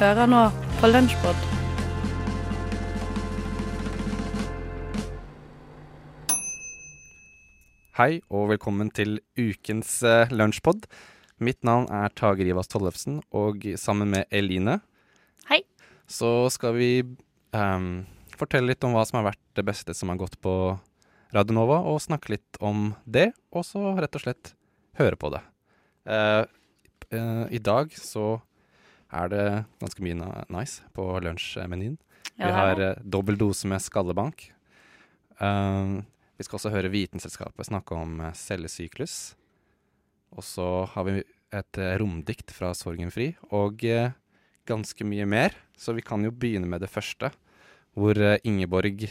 Hører nå på Lunsjpod. Hei og velkommen til ukens uh, lunsjpod. Mitt navn er Tage Rivas Tollefsen, og sammen med Eline Hei. så skal vi um, fortelle litt om hva som har vært det beste som har gått på Radio Nova, og snakke litt om det, og så rett og slett høre på det. Uh, uh, I dag så er det ganske mye nice på lunsjmenyen. Ja, vi har eh, dobbel dose med skallebank. Uh, vi skal også høre Vitenselskapet snakke om eh, cellesyklus. Og så har vi et eh, romdikt fra Sorgen fri, og uh, ganske mye mer. Så vi kan jo begynne med det første, hvor Ingeborg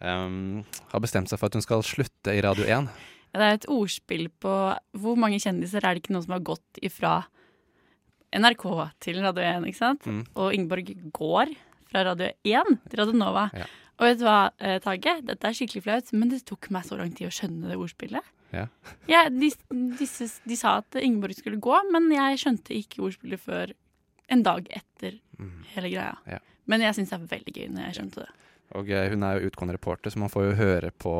um, har bestemt seg for at hun skal slutte i Radio 1. Det er et ordspill på hvor mange kjendiser er det ikke noen som har gått ifra NRK til Radio 1, ikke sant? Mm. Og Ingeborg går fra Radio 1 til Radio Nova. Ja. Og vet du hva, eh, Tage? Dette er skikkelig flaut, men det tok meg så lang tid å skjønne det ordspillet. Ja. Ja, de, disse, de sa at Ingeborg skulle gå, men jeg skjønte ikke ordspillet før en dag etter Mm. hele greia. Ja. Men jeg syns det er veldig gøy når jeg skjønte det. Og eh, hun er jo utgående reporter, så man får jo høre på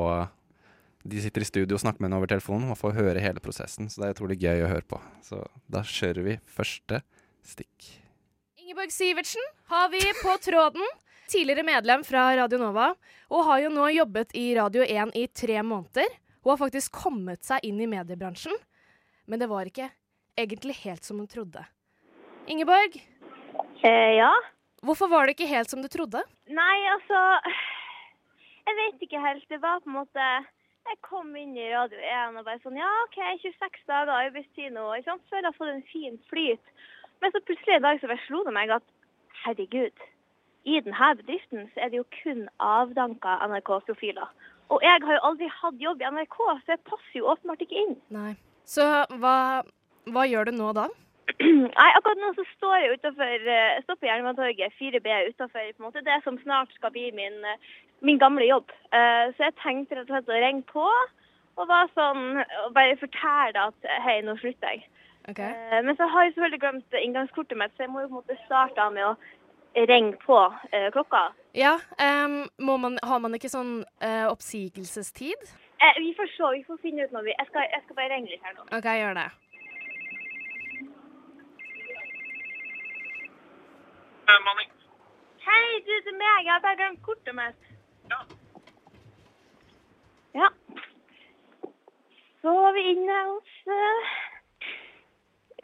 De sitter i studio og snakker med henne over telefonen. og får høre hele prosessen, så det er utrolig gøy å høre på. Så da kjører vi første stikk. Ingeborg Sivertsen har vi på tråden. Tidligere medlem fra Radio Nova, og har jo nå jobbet i Radio 1 i tre måneder. Hun har faktisk kommet seg inn i mediebransjen, men det var ikke egentlig helt som hun trodde. Ingeborg, Eh, ja. hvorfor var det ikke helt som du trodde? Nei, altså Jeg vet ikke helt. Det var på en måte Jeg kom inn i Radio 1 og bare sånn Ja, OK, 26 dager arbeidstid nå. Ikke sant? Føler jeg har fått en fin flyt. Men så plutselig en dag så bare slo det meg at herregud, i denne bedriften så er det jo kun avdanka NRK-profiler. Og jeg har jo aldri hatt jobb i NRK, så jeg passer jo åpenbart ikke inn. Nei. Så hva, hva gjør du nå da? Nei, akkurat nå så står jeg utenfor, eh, står på Jernbanetorget 4B utenfor på en måte, det som snart skal bli min, eh, min gamle jobb. Eh, Så jeg tenkte rett og slett å ringe på og var sånn, og bare fortelle at hei, nå slutter jeg. Okay. Eh, Men så har jeg selvfølgelig glemt inngangskortet mitt, så jeg må jo på en måte starte med å ringe på eh, klokka. Ja, um, må man, har man ikke sånn uh, oppsigelsestid? Eh, Vi får se, vi får finne ut når vi Jeg skal, jeg skal bare ringe litt her nå. OK, gjør det. Manning. Hei, du, det er meg. Jeg har bare glemt kortet mitt. Ja. Så var vi inne hos uh,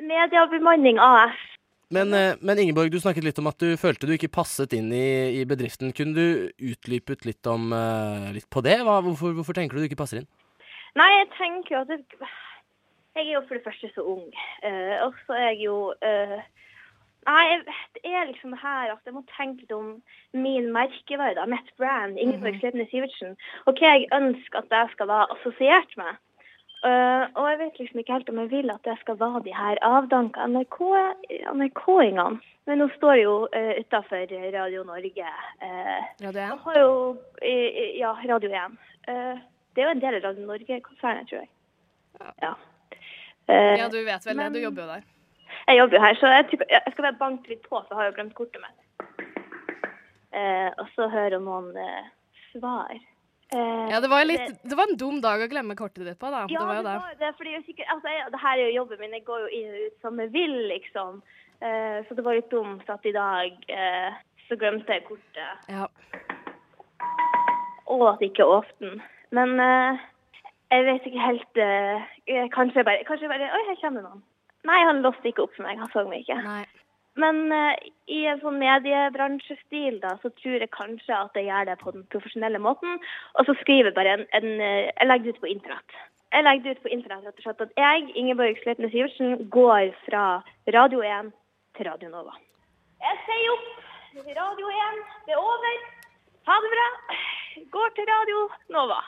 Media Bemanning AS. Men, eh, men Ingeborg, du snakket litt om at du følte du ikke passet inn i, i bedriften. Kunne du utlypet litt, om, uh, litt på det? Hva, hvorfor, hvorfor tenker du du ikke passer inn? Nei, jeg tenker at jeg, Jeg er jo for det første så ung. Uh, og så er jeg jo eh, Nei, det er liksom her at jeg må tenke litt om min merkevare, da, mitt brand, Ingeborg Slepne Sivertsen, og hva jeg ønsker at jeg skal være assosiert med. Uh, og jeg vet liksom ikke helt om jeg vil at det skal være de her avdanka NRK- NRK-ingene. Men nå står jeg jo uh, utafor Radio Norge. Uh, Radio 1? har jo eh, eh, Ja, Radio 1. Uh, det er jo en del av Radio Norge-konsernet, tror jeg. Ja. Eh, Ja, du vet vel det. Du jobber jo der. Jeg jobber jo her, så jeg, jeg skal bare banke litt på, har jeg jo glemt kortet mitt. Eh, og så høre noen eh, svar. Eh, Ja, det var, litt, det var en dum dag å glemme kortet ditt på, da. ja, det var jo det. var det. fordi er sikkert, altså, jeg, det her er jo jobben min, jeg går jo inn og ut som jeg vil, liksom. Eh, så det var litt dumt at i dag eh, så glemte jeg kortet, Ja. og at ikke åpnet den. Men eh, jeg vet ikke helt Kanskje jeg bare, kanskje jeg bare Oi, her kommer noen. Nei, han låste ikke opp for meg. Han så meg ikke. Nei. Men uh, i en sånn mediebransjestil da, så tror jeg kanskje at jeg gjør det på den profesjonelle måten. Og så skriver jeg bare en, en uh, Jeg legger det ut på internett. Jeg legger det ut på internett rett og slett at jeg, Ingeborg Sleipnes Sivertsen, går fra Radio 1 til Radio Nova. Jeg sier opp Radio 1. Det er over. Ha det bra. Går til Radio Nova.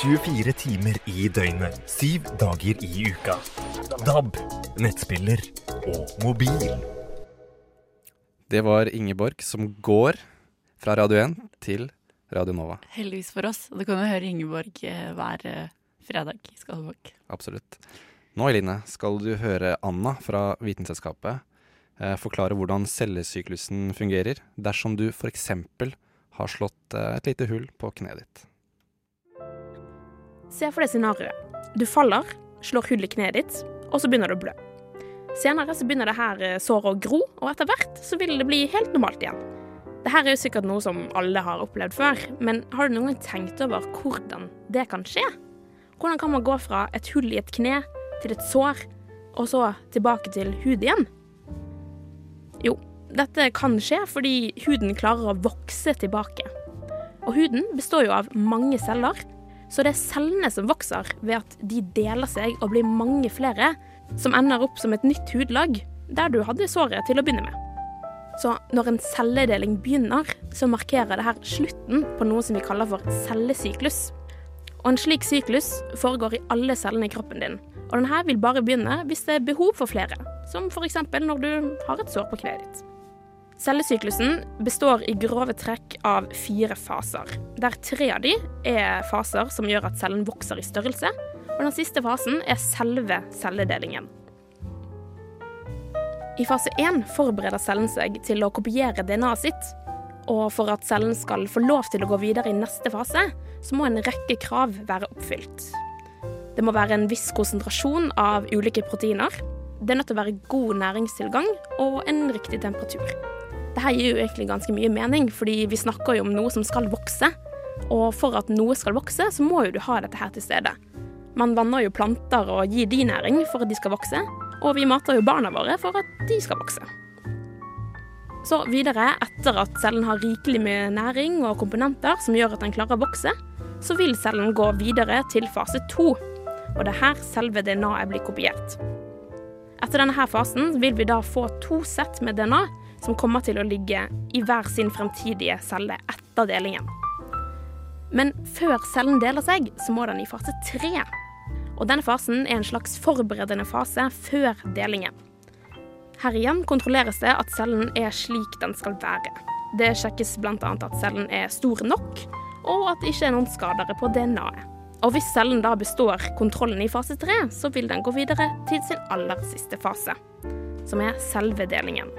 24 timer i døgnet, 7 dager i uka. DAB, nettspiller og mobil. Det var Ingeborg som går fra Radio 1 til Radio Nova. Heldigvis for oss. Og du kan jo høre Ingeborg eh, hver eh, fredag i Skalvåg. Absolutt. Nå Eline, skal du høre Anna fra Vitenselskapet eh, forklare hvordan cellesyklusen fungerer dersom du f.eks. har slått et lite hull på kneet ditt. Se for deg scenarioet. Du faller, slår hull i kneet ditt, og så begynner du å blø. Senere så begynner det her eh, såret å gro, og etter hvert så vil det bli helt normalt igjen. Det her er jo sikkert noe som alle har opplevd før, men har du noen gang tenkt over hvordan det kan skje? Hvordan kan man gå fra et hull i et kne til et sår, og så tilbake til hud igjen? Jo, dette kan skje fordi huden klarer å vokse tilbake. Og huden består jo av mange celler, så det er cellene som vokser ved at de deler seg og blir mange flere, som ender opp som et nytt hudlag der du hadde såret til å begynne med. Så når en celledeling begynner, så markerer det her slutten på noe som vi kaller for cellesyklus. Og en slik syklus foregår i alle cellene i kroppen din. Og denne vil bare begynne hvis det er behov for flere, som f.eks. når du har et sår på kneet ditt. Cellesyklusen består i grove trekk av fire faser, der tre av de er faser som gjør at cellen vokser i størrelse, og den siste fasen er selve celledelingen. I fase 1 forbereder cellen seg til å kopiere DNA-et sitt. Og for at cellen skal få lov til å gå videre i neste fase, så må en rekke krav være oppfylt. Det må være en viss konsentrasjon av ulike proteiner. Det er nødt til å være god næringstilgang og en riktig temperatur. Dette gir jo egentlig ganske mye mening, fordi vi snakker jo om noe som skal vokse. Og for at noe skal vokse, så må jo du ha dette her til stede. Man vanner jo planter og gir de næring for at de skal vokse, og vi mater jo barna våre for at de skal vokse. Så videre, etter at cellen har rikelig med næring og komponenter som gjør at den klarer å vokse, så vil cellen gå videre til fase to. Og det er her selve DNA-et blir kopiert. Etter denne fasen vil vi da få to sett med DNA som kommer til å ligge i hver sin fremtidige celle etter delingen. Men før cellen deler seg, så må den i fase tre. Og denne fasen er en slags forberedende fase før delingen. Her igjen kontrolleres det at cellen er slik den skal være. Det sjekkes bl.a. at cellen er stor nok, og at det ikke er noen skadere på DNA-et. Og hvis cellen da består kontrollen i fase tre, så vil den gå videre til sin aller siste fase, som er selve delingen.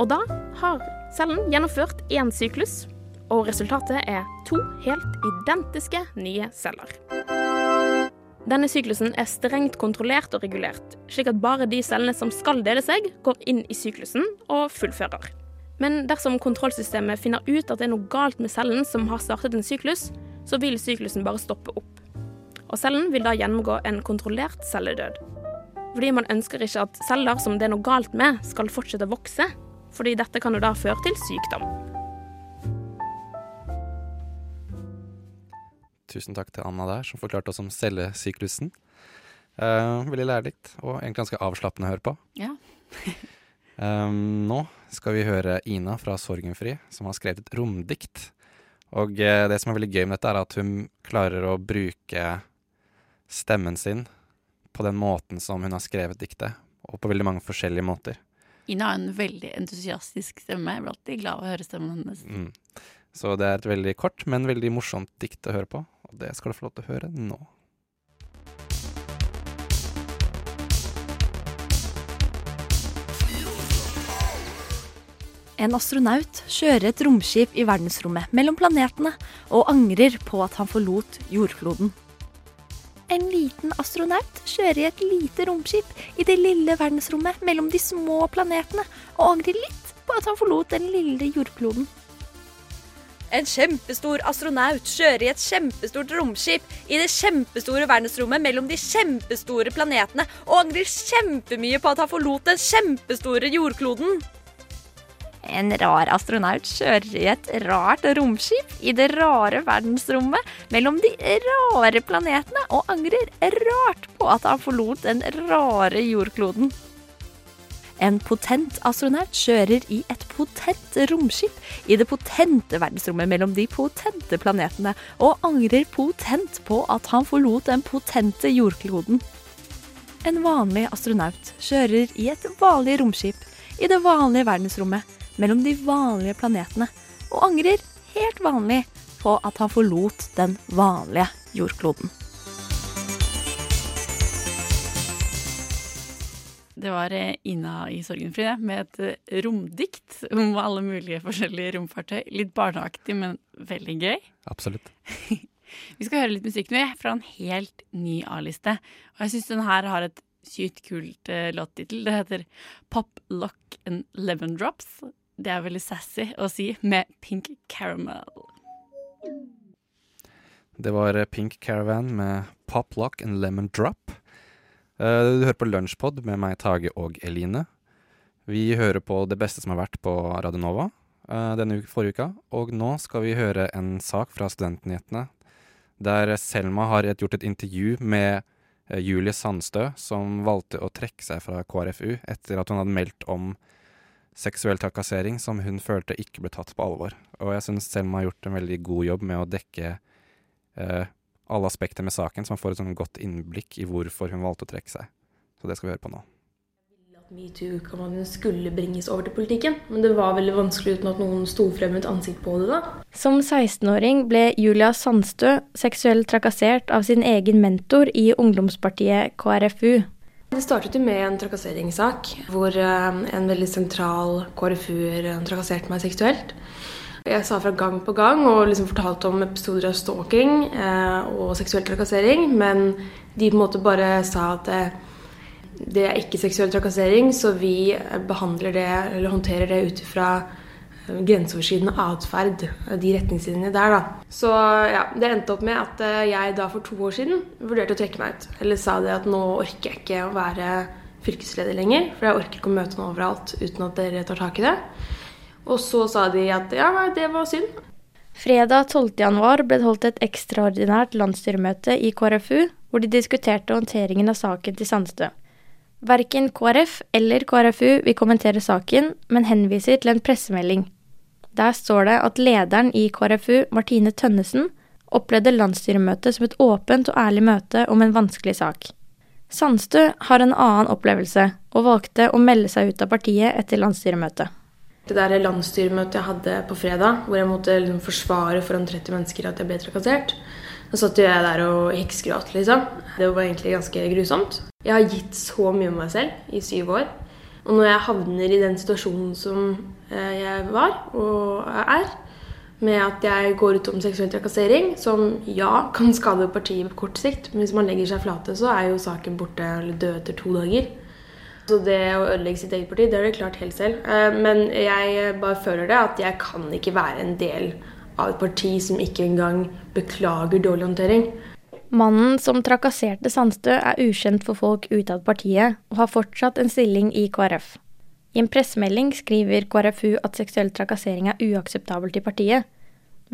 Og da har cellen gjennomført én syklus, og resultatet er to helt identiske nye celler. Denne syklusen er strengt kontrollert og regulert, slik at bare de cellene som skal dele seg, går inn i syklusen og fullfører. Men dersom kontrollsystemet finner ut at det er noe galt med cellen som har startet en syklus, så vil syklusen bare stoppe opp. Og cellen vil da gjennomgå en kontrollert celledød. Fordi man ønsker ikke at celler som det er noe galt med, skal fortsette å vokse, fordi dette kan jo da føre til sykdom. Tusen takk til Anna der, som forklarte oss om cellesyklusen. Uh, veldig lærerikt, og egentlig ganske avslappende å høre på. Ja. Um, nå skal vi høre Ina fra Sorgenfri, som har skrevet et romdikt. Og uh, det som er veldig gøy med dette, er at hun klarer å bruke stemmen sin på den måten som hun har skrevet diktet, og på veldig mange forskjellige måter. Ina har en veldig entusiastisk stemme. Jeg blir alltid glad av å høre stemmen hennes. Mm. Så det er et veldig kort, men veldig morsomt dikt å høre på, og det skal du få lov til å høre nå. En astronaut kjører et romskip i verdensrommet mellom planetene og angrer på at han forlot jordkloden. En liten astronaut kjører i et lite romskip i det lille verdensrommet mellom de små planetene og angrer litt på at han forlot den lille jordkloden. En kjempestor astronaut kjører i et kjempestort romskip i det kjempestore verdensrommet mellom de kjempestore planetene og angrer kjempemye på at han forlot den kjempestore jordkloden. En rar astronaut kjører i et rart romskip i det rare verdensrommet mellom de rare planetene og angrer rart på at han forlot den rare jordkloden. En potent astronaut kjører i et potent romskip i det potente verdensrommet mellom de potente planetene, og angrer potent på at han forlot den potente jordkloden. En vanlig astronaut kjører i et vanlig romskip i det vanlige verdensrommet mellom de vanlige planetene, og angrer helt vanlig på at han forlot den vanlige jordkloden. Det var eh, Ina i Sorgenfri det, med et eh, romdikt om alle mulige forskjellige romfartøy. Litt barneaktig, men veldig gøy. Absolutt. Vi skal høre litt musikk nå, fra en helt ny A-liste. Og jeg syns den her har et sykt kult uh, låttittel. Det heter Pop Lock and Lemon Drops. Det er veldig sassy å si, med Pink Caramel. Det var eh, Pink Caravan med Pop Lock and Lemon Drop. Eh, Du hører på Lunsjpod med meg, Tage og Eline. Vi hører på det beste som har vært på Radionova eh, denne forrige uka. Og nå skal vi høre en sak fra Studentnyhetene der Selma har gjort et intervju med Julie Sandstø, som valgte å trekke seg fra KrFU etter at hun hadde meldt om seksuell trakassering som hun følte ikke ble tatt på alvor. Og jeg syns Selma har gjort en veldig god jobb med å dekke eh, alle aspekter med saken, så man får et sånn godt innblikk i hvorfor hun valgte å trekke seg. Så det skal vi høre på nå. Metoo-kampanjen skulle bringes over til politikken, men det var veldig vanskelig uten at noen sto frem med et ansikt på det. da. Som 16-åring ble Julia Sandstø seksuelt trakassert av sin egen mentor i ungdomspartiet KrFU. Det startet jo med en trakasseringssak hvor eh, en veldig sentral KrFU-er trakasserte meg seksuelt. Jeg sa fra gang på gang og liksom fortalte om episoder av stalking eh, og seksuell trakassering, men de på en måte bare sa at eh, det er ikke seksuell trakassering, så vi behandler det, eller håndterer det ut ifra eh, grenseoverskridende atferd, de retningslinjene der, da. Så ja, det endte opp med at eh, jeg da for to år siden vurderte å trekke meg ut. Eller sa det at nå orker jeg ikke å være fylkesleder lenger, for jeg orker ikke å møte noen overalt uten at dere tar tak i det. Og så sa de at ja, det var synd. Fredag 12. januar ble det holdt et ekstraordinært landsstyremøte i KrFU, hvor de diskuterte håndteringen av saken til Sandstø. Verken KrF eller KrFU vil kommentere saken, men henviser til en pressemelding. Der står det at lederen i KrFU, Martine Tønnesen, opplevde landsstyremøtet som et åpent og ærlig møte om en vanskelig sak. Sandstø har en annen opplevelse, og valgte å melde seg ut av partiet etter landsstyremøtet. Det der landsstyremøtet jeg hadde på fredag, hvor jeg måtte liksom forsvare foran 30 mennesker at jeg ble trakassert, da satt jo jeg der og heksgråt, liksom. Det var egentlig ganske grusomt. Jeg har gitt så mye av meg selv i syv år. Og når jeg havner i den situasjonen som jeg var og er, med at jeg går ut om seksuell trakassering, som ja, kan skade partiet på kort sikt, men hvis man legger seg flate, så er jo saken borte eller død etter to dager. Så det å ødelegge sitt eget parti, det har de klart helt selv. Eh, Men jeg bare føler det at jeg kan ikke være en del av et parti som ikke engang beklager dårlig håndtering. Mannen som trakasserte Sandstø er ukjent for folk utad partiet, og har fortsatt en stilling i KrF. I en pressemelding skriver KrFU at seksuell trakassering er uakseptabelt i partiet.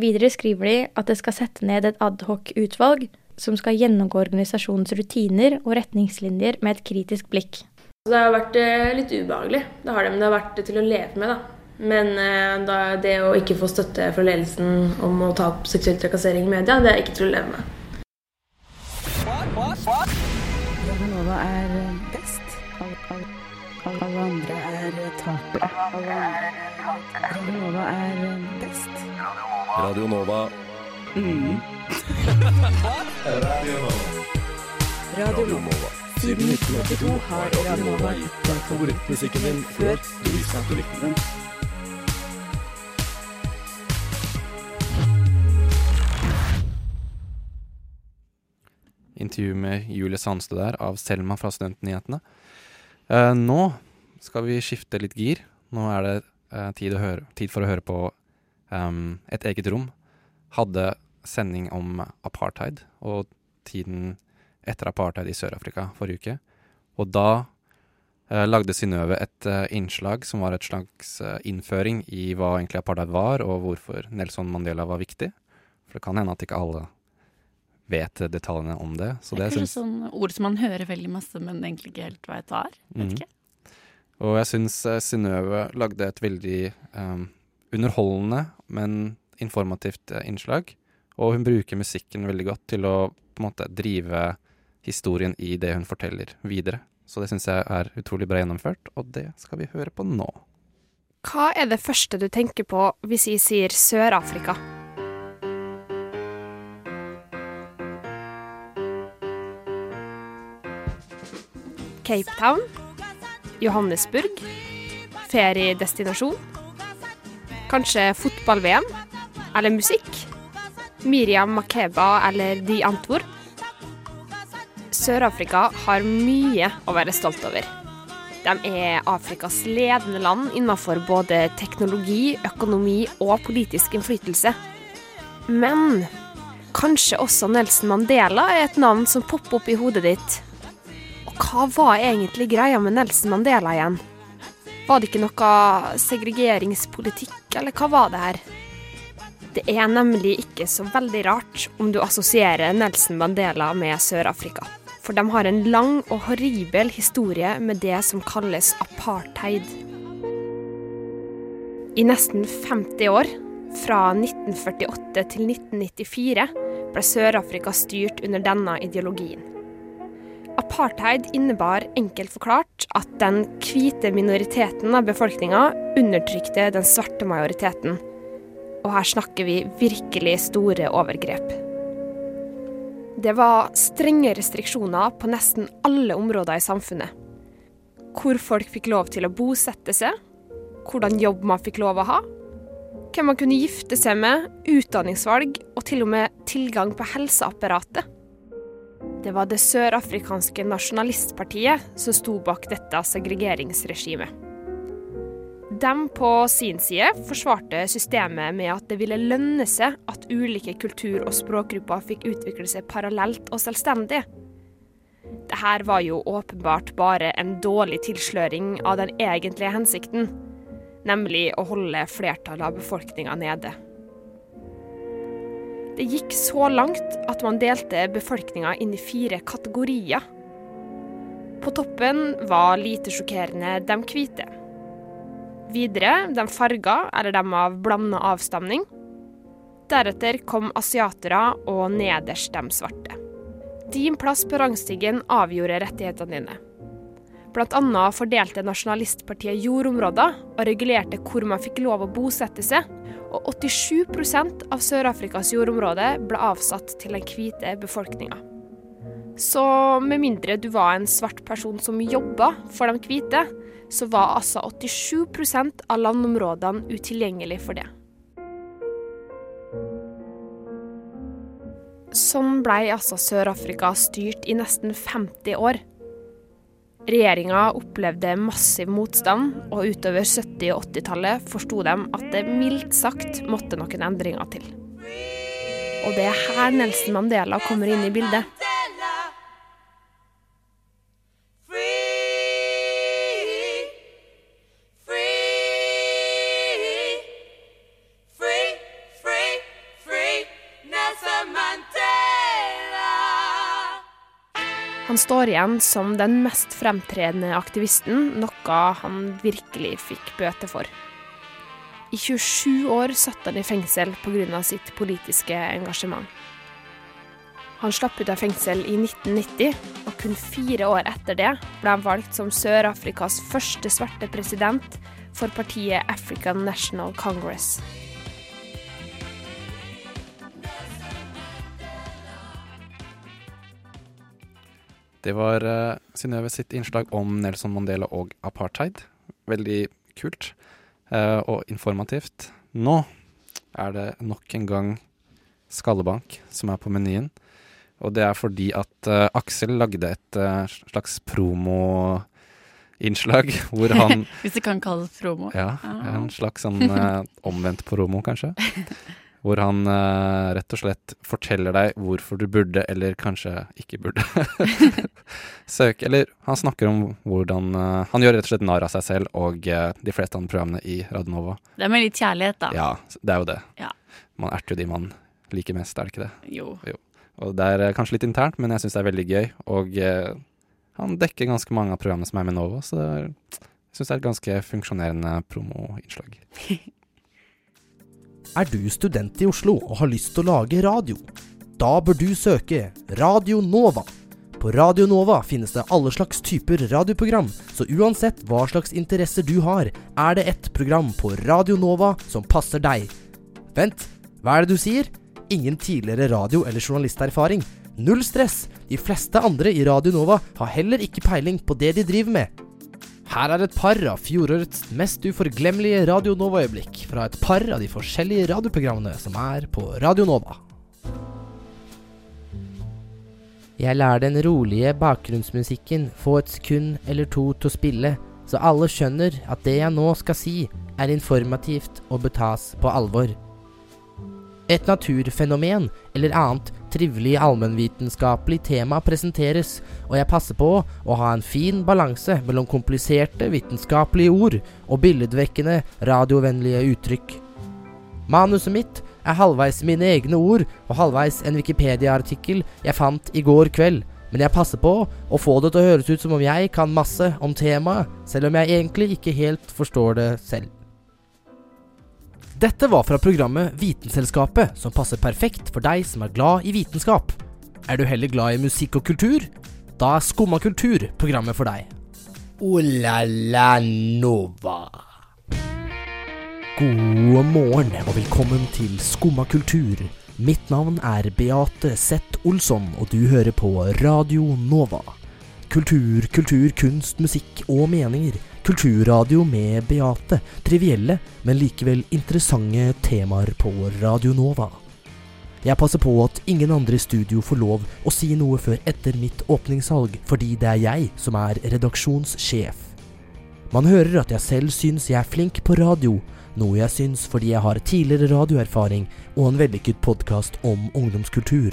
Videre skriver de at det skal sette ned et adhoc-utvalg som skal gjennomgå organisasjonens rutiner og retningslinjer med et kritisk blikk. Det har vært eh, litt ubehagelig, det har det, men det har vært til å leve med. da. Men eh, da, det å ikke få støtte fra ledelsen om å ta opp seksuell trakassering i media, det er ikke til å leve med. Nova er best. Alle andre er tapere. Nova er best. Radio Nova. Mm. Radio Nova. Siden 1982 har Radio Nova gitt deg favorittmusikken din før du visste at du likte den. Intervju med Julie Sandstø der, av Selma fra Studentnyhetene. Eh, nå skal vi skifte litt gir. Nå er det uh, tid, høre, tid for å høre på um, Et eget rom. Hadde sending om apartheid og tiden etter apartheid i Sør-Afrika forrige uke. Og da uh, lagde Synnøve et innslag som var et slags innføring i hva egentlig apartheid var, og hvorfor Nelson Mandela var viktig. For det kan hende at ikke alle vet detaljene om det. Så Det det er kanskje sånn ord som man hører veldig masse, men egentlig ikke helt vet hva er. Vet Mhm. ikke. Og jeg syns eh, Synnøve lagde et veldig um, underholdende, men informativt eh, innslag. Og hun bruker musikken veldig godt til å på en måte drive historien i det hun forteller, videre. Så det syns jeg er utrolig bra gjennomført, og det skal vi høre på nå. Hva er det første du tenker på hvis jeg sier Sør-Afrika? Cape Town? Johannesburg? Feriedestinasjon? Kanskje fotball-VM? Eller musikk? Miriam Makeba eller De Antwoord? Sør-Afrika har mye å være stolt over. De er Afrikas ledende land innenfor både teknologi, økonomi og politisk innflytelse. Men kanskje også Nelson Mandela er et navn som popper opp i hodet ditt. Hva var egentlig greia med Nelson Mandela igjen? Var det ikke noe segregeringspolitikk, eller hva var det her? Det er nemlig ikke så veldig rart om du assosierer Nelson Mandela med Sør-Afrika. For de har en lang og horribel historie med det som kalles apartheid. I nesten 50 år, fra 1948 til 1994, ble Sør-Afrika styrt under denne ideologien. Apartheid innebar enkelt forklart at den hvite minoriteten av befolkninga undertrykte den svarte majoriteten. Og her snakker vi virkelig store overgrep. Det var strenge restriksjoner på nesten alle områder i samfunnet. Hvor folk fikk lov til å bosette seg, hvordan jobb man fikk lov å ha, hvem man kunne gifte seg med, utdanningsvalg og til og med tilgang på helseapparatet. Det var det sørafrikanske nasjonalistpartiet som sto bak dette segregeringsregimet. De på sin side forsvarte systemet med at det ville lønne seg at ulike kultur- og språkgrupper fikk utvikle seg parallelt og selvstendig. Dette var jo åpenbart bare en dårlig tilsløring av den egentlige hensikten, nemlig å holde flertallet av befolkninga nede. Det gikk så langt at man delte befolkninga inn i fire kategorier. På toppen var lite sjokkerende de hvite. Videre de farga, eller de av blanda avstamning. Deretter kom asiatere, og nederst de svarte. Din plass på rangstigen avgjorde rettighetene dine. Annet fordelte nasjonalistpartiet jordområder og regulerte hvor man fikk lov å bosette seg, og 87% av Sør-Afrikas jordområde ble avsatt til den hvite befolkninga. Så med mindre du var en svart person som jobba for de hvite, så var altså 87% av landområdene utilgjengelig for det. Sånn blei altså Sør-Afrika styrt i nesten 50 år. Regjeringa opplevde massiv motstand, og utover 70- og 80-tallet forsto de at det mildt sagt måtte noen endringer til. Og det er her Nelson Mandela kommer inn i bildet. Står igjen som den mest fremtredende aktivisten, noe han virkelig fikk bøte for. I 27 år satt han i fengsel pga. sitt politiske engasjement. Han slapp ut av fengsel i 1990, og kun fire år etter det ble han valgt som Sør-Afrikas første svarte president for partiet African National Congress. Det var uh, Synnøve sitt innslag om Nelson Mandela og apartheid. Veldig kult uh, og informativt. Nå er det nok en gang Skallebank som er på menyen. Og det er fordi at uh, Aksel lagde et uh, slags promoinnslag hvor han Hvis det kan kalles promo. Ja, Ah. en slags sånn omvendt promo, kanskje. Hvor han uh, rett og slett forteller deg hvorfor du burde, eller kanskje ikke burde, søke. Eller han snakker om hvordan uh, Han gjør rett og slett narr av seg selv og uh, de fleste andre programmene i Radionova. Det er med litt kjærlighet, da. Ja, det er jo det. Ja. Man erter jo de man liker mest, er det ikke det? Jo. Og det er kanskje litt internt, men jeg syns det er veldig gøy. Og han dekker ganske mange av programmene som er med Nova, så det er, jeg syns det er et ganske funksjonerende promoinnslag. Er du student i Oslo og har lyst til å lage radio? Da bør du søke Radio Nova. På Radio Nova finnes det alle slags typer radioprogram, så uansett hva slags interesser du har, er det ett program på Radio Nova som passer deg. Vent, hva er det du sier? Ingen tidligere radio- eller journalisterfaring. Null stress. De fleste andre i Radio Nova har heller ikke peiling på det de driver med. Her er et par av fjorårets mest uforglemmelige Radio Nova-øyeblikk fra et par av de forskjellige radioprogrammene som er på Radio Nova. Jeg lar den rolige bakgrunnsmusikken få et sekund eller to til å spille, så alle skjønner at det jeg nå skal si, er informativt og bør tas på alvor. Et naturfenomen eller annet trivelig allmennvitenskapelig tema presenteres, og jeg passer på å ha en fin balanse mellom kompliserte vitenskapelige ord og billedvekkende radiovennlige uttrykk. Manuset mitt er halvveis mine egne ord og halvveis en Wikipedia-artikkel jeg fant i går kveld, men jeg passer på å få det til å høres ut som om jeg kan masse om temaet, selv om jeg egentlig ikke helt forstår det selv. Dette var fra programmet Vitenselskapet, som passer perfekt for deg som er glad i vitenskap. Er du heller glad i musikk og kultur? Da er Skumma kultur programmet for deg. O-la-la Nova. God morgen og velkommen til Skumma kultur. Mitt navn er Beate Z. Olsson, og du hører på Radio Nova. Kultur, kultur, kunst, musikk og meninger. Kulturradio med Beate. Trivielle, men likevel interessante temaer på Radio Nova. Jeg passer på at ingen andre i studio får lov å si noe før etter mitt åpningssalg, fordi det er jeg som er redaksjonssjef. Man hører at jeg selv syns jeg er flink på radio, noe jeg syns fordi jeg har tidligere radioerfaring og en vellykket podkast om ungdomskultur.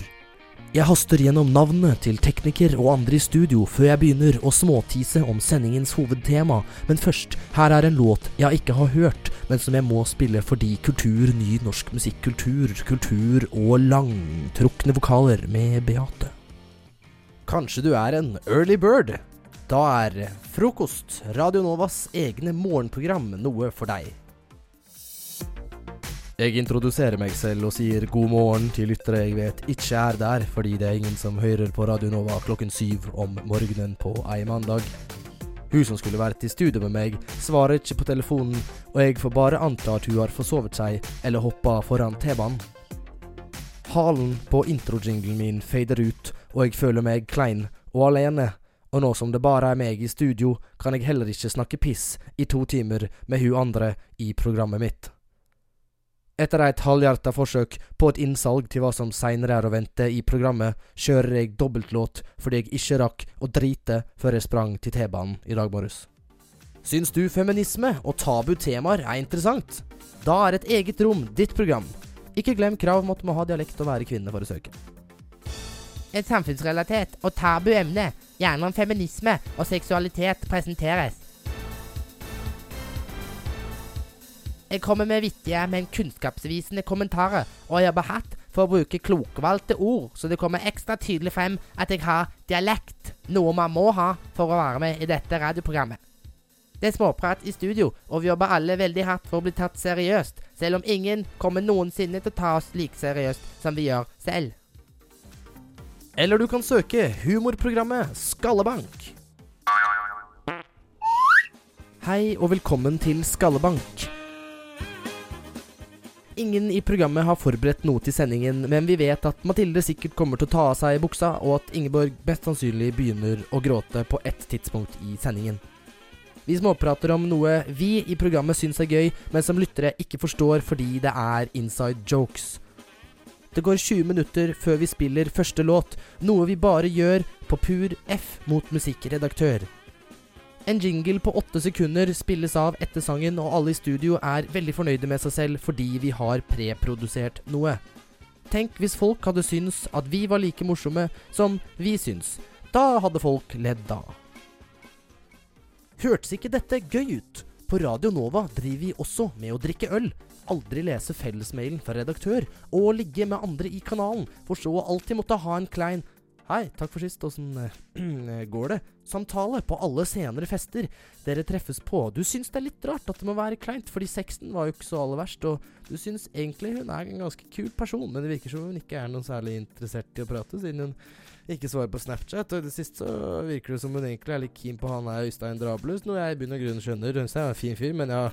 Jeg haster gjennom navnene til tekniker og andre i studio før jeg begynner å småtise om sendingens hovedtema, men først, her er en låt jeg ikke har hørt, men som jeg må spille fordi kultur, ny norsk musikkultur, kultur og langtrukne vokaler med Beate. Kanskje du er en early bird? Da er Frokost, Radio Novas egne morgenprogram, noe for deg. Jeg introduserer meg selv og sier god morgen til lyttere jeg vet ikke er der, fordi det er ingen som hører på Radio Nova klokken syv om morgenen på ei mandag. Hun som skulle vært i studio med meg, svarer ikke på telefonen, og jeg får bare anta at hun har forsovet seg eller hoppa foran T-banen. Halen på introjinglen min fader ut, og jeg føler meg klein og alene. Og nå som det bare er meg i studio, kan jeg heller ikke snakke piss i to timer med hun andre i programmet mitt. Etter et halvhjerta forsøk på et innsalg til hva som seinere er å vente i programmet, kjører jeg dobbeltlåt fordi jeg ikke rakk å drite før jeg sprang til T-banen i dag morges. Syns du feminisme og tabu temaer er interessant? Da er et eget rom ditt program. Ikke glem krav om at du må ha dialekt og være kvinne for å søke. Et samfunnsrelatert og tabu emne, gjerne om feminisme og seksualitet, presenteres. Jeg kommer med vittige, men kunnskapsvisende kommentarer, og jeg jobber hardt for å bruke klokvalgte ord, så det kommer ekstra tydelig frem at jeg har dialekt, noe man må ha for å være med i dette radioprogrammet. Det er småprat i studio, og vi jobber alle veldig hardt for å bli tatt seriøst, selv om ingen kommer noensinne til å ta oss like seriøst som vi gjør selv. Eller du kan søke humorprogrammet Skallebank. Hei og velkommen til Skallebank. Ingen i programmet har forberedt noe til sendingen, men vi vet at Mathilde sikkert kommer til å ta av seg buksa, og at Ingeborg mest sannsynlig begynner å gråte på ett tidspunkt i sendingen. Vi småprater om noe vi i programmet syns er gøy, men som lyttere ikke forstår fordi det er inside jokes. Det går 20 minutter før vi spiller første låt, noe vi bare gjør på pur F mot musikkredaktør. En jingle på åtte sekunder spilles av etter sangen, og alle i studio er veldig fornøyde med seg selv fordi vi har preprodusert noe. Tenk hvis folk hadde syntes at vi var like morsomme som vi syns. Da hadde folk ledd da. Hørtes ikke dette gøy ut? På Radio Nova driver vi også med å drikke øl, aldri lese fellesmailen fra redaktør, og ligge med andre i kanalen, for så alltid måtte ha en klein Hei, takk for sist. Åssen eh, går det? Samtale på alle senere fester dere treffes på. Du syns det er litt rart at det må være kleint, fordi sexen var jo ikke så aller verst, og du syns egentlig hun er en ganske kul person, men det virker som hun ikke er noe særlig interessert i å prate, siden hun ikke svarer på Snapchat. Og i det siste så virker det som hun egentlig er litt keen på han her Øystein Drablus, noe jeg i bunn og grunn skjønner. Øystein er en fin fyr, men ja,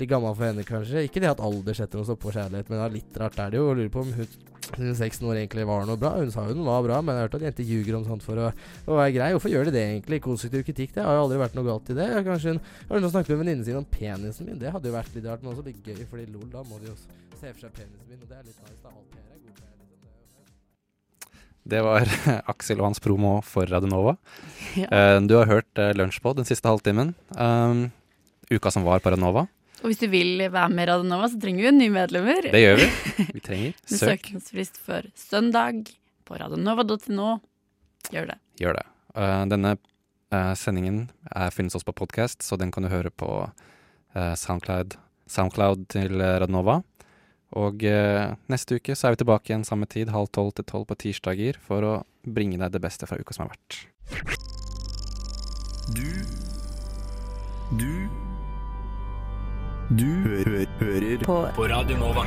litt gammel for henne kanskje. Ikke det at alder setter noe stopp på kjærlighet, men ja, litt rart er det jo. Og lurer på om hun 16 år egentlig var noe bra. Hun sa hun var bra, men jeg har hørt at jenter ljuger om sånt for å, å være grei. Hvorfor gjør de det egentlig? Konstruktiv kritikk, det har jo aldri vært noe galt i det. Kanskje hun har hun snakket med venninnen sin om penisen min. Det hadde jo vært litt rart, men også litt gøy, fordi lol, da må de jo se for seg penisen min, og det er litt nice. da Alt Per er god Per, liksom. Det var Aksel og hans promo for Radionova. Ja. Eh, du har hørt uh, Lunsjpod den siste halvtimen. Um, uka som var på Radionova. Og hvis du vil være med i Radionova, så trenger vi nye medlemmer. Det gjør vi. Vi trenger Med søk. søknadsfrist for søndag på radionova.no. Gjør det. Gjør det. Eh, denne eh, sendingen er, finnes også på podkast, så den kan du høre på eh, Soundcloud, Soundcloud til Radnova. Og eh, neste uke så er vi tilbake igjen samme tid, halv tolv til tolv på tirsdager, for å bringe deg det beste fra uka som har vært. Du Du Du hø hø hører På på Radio Nova.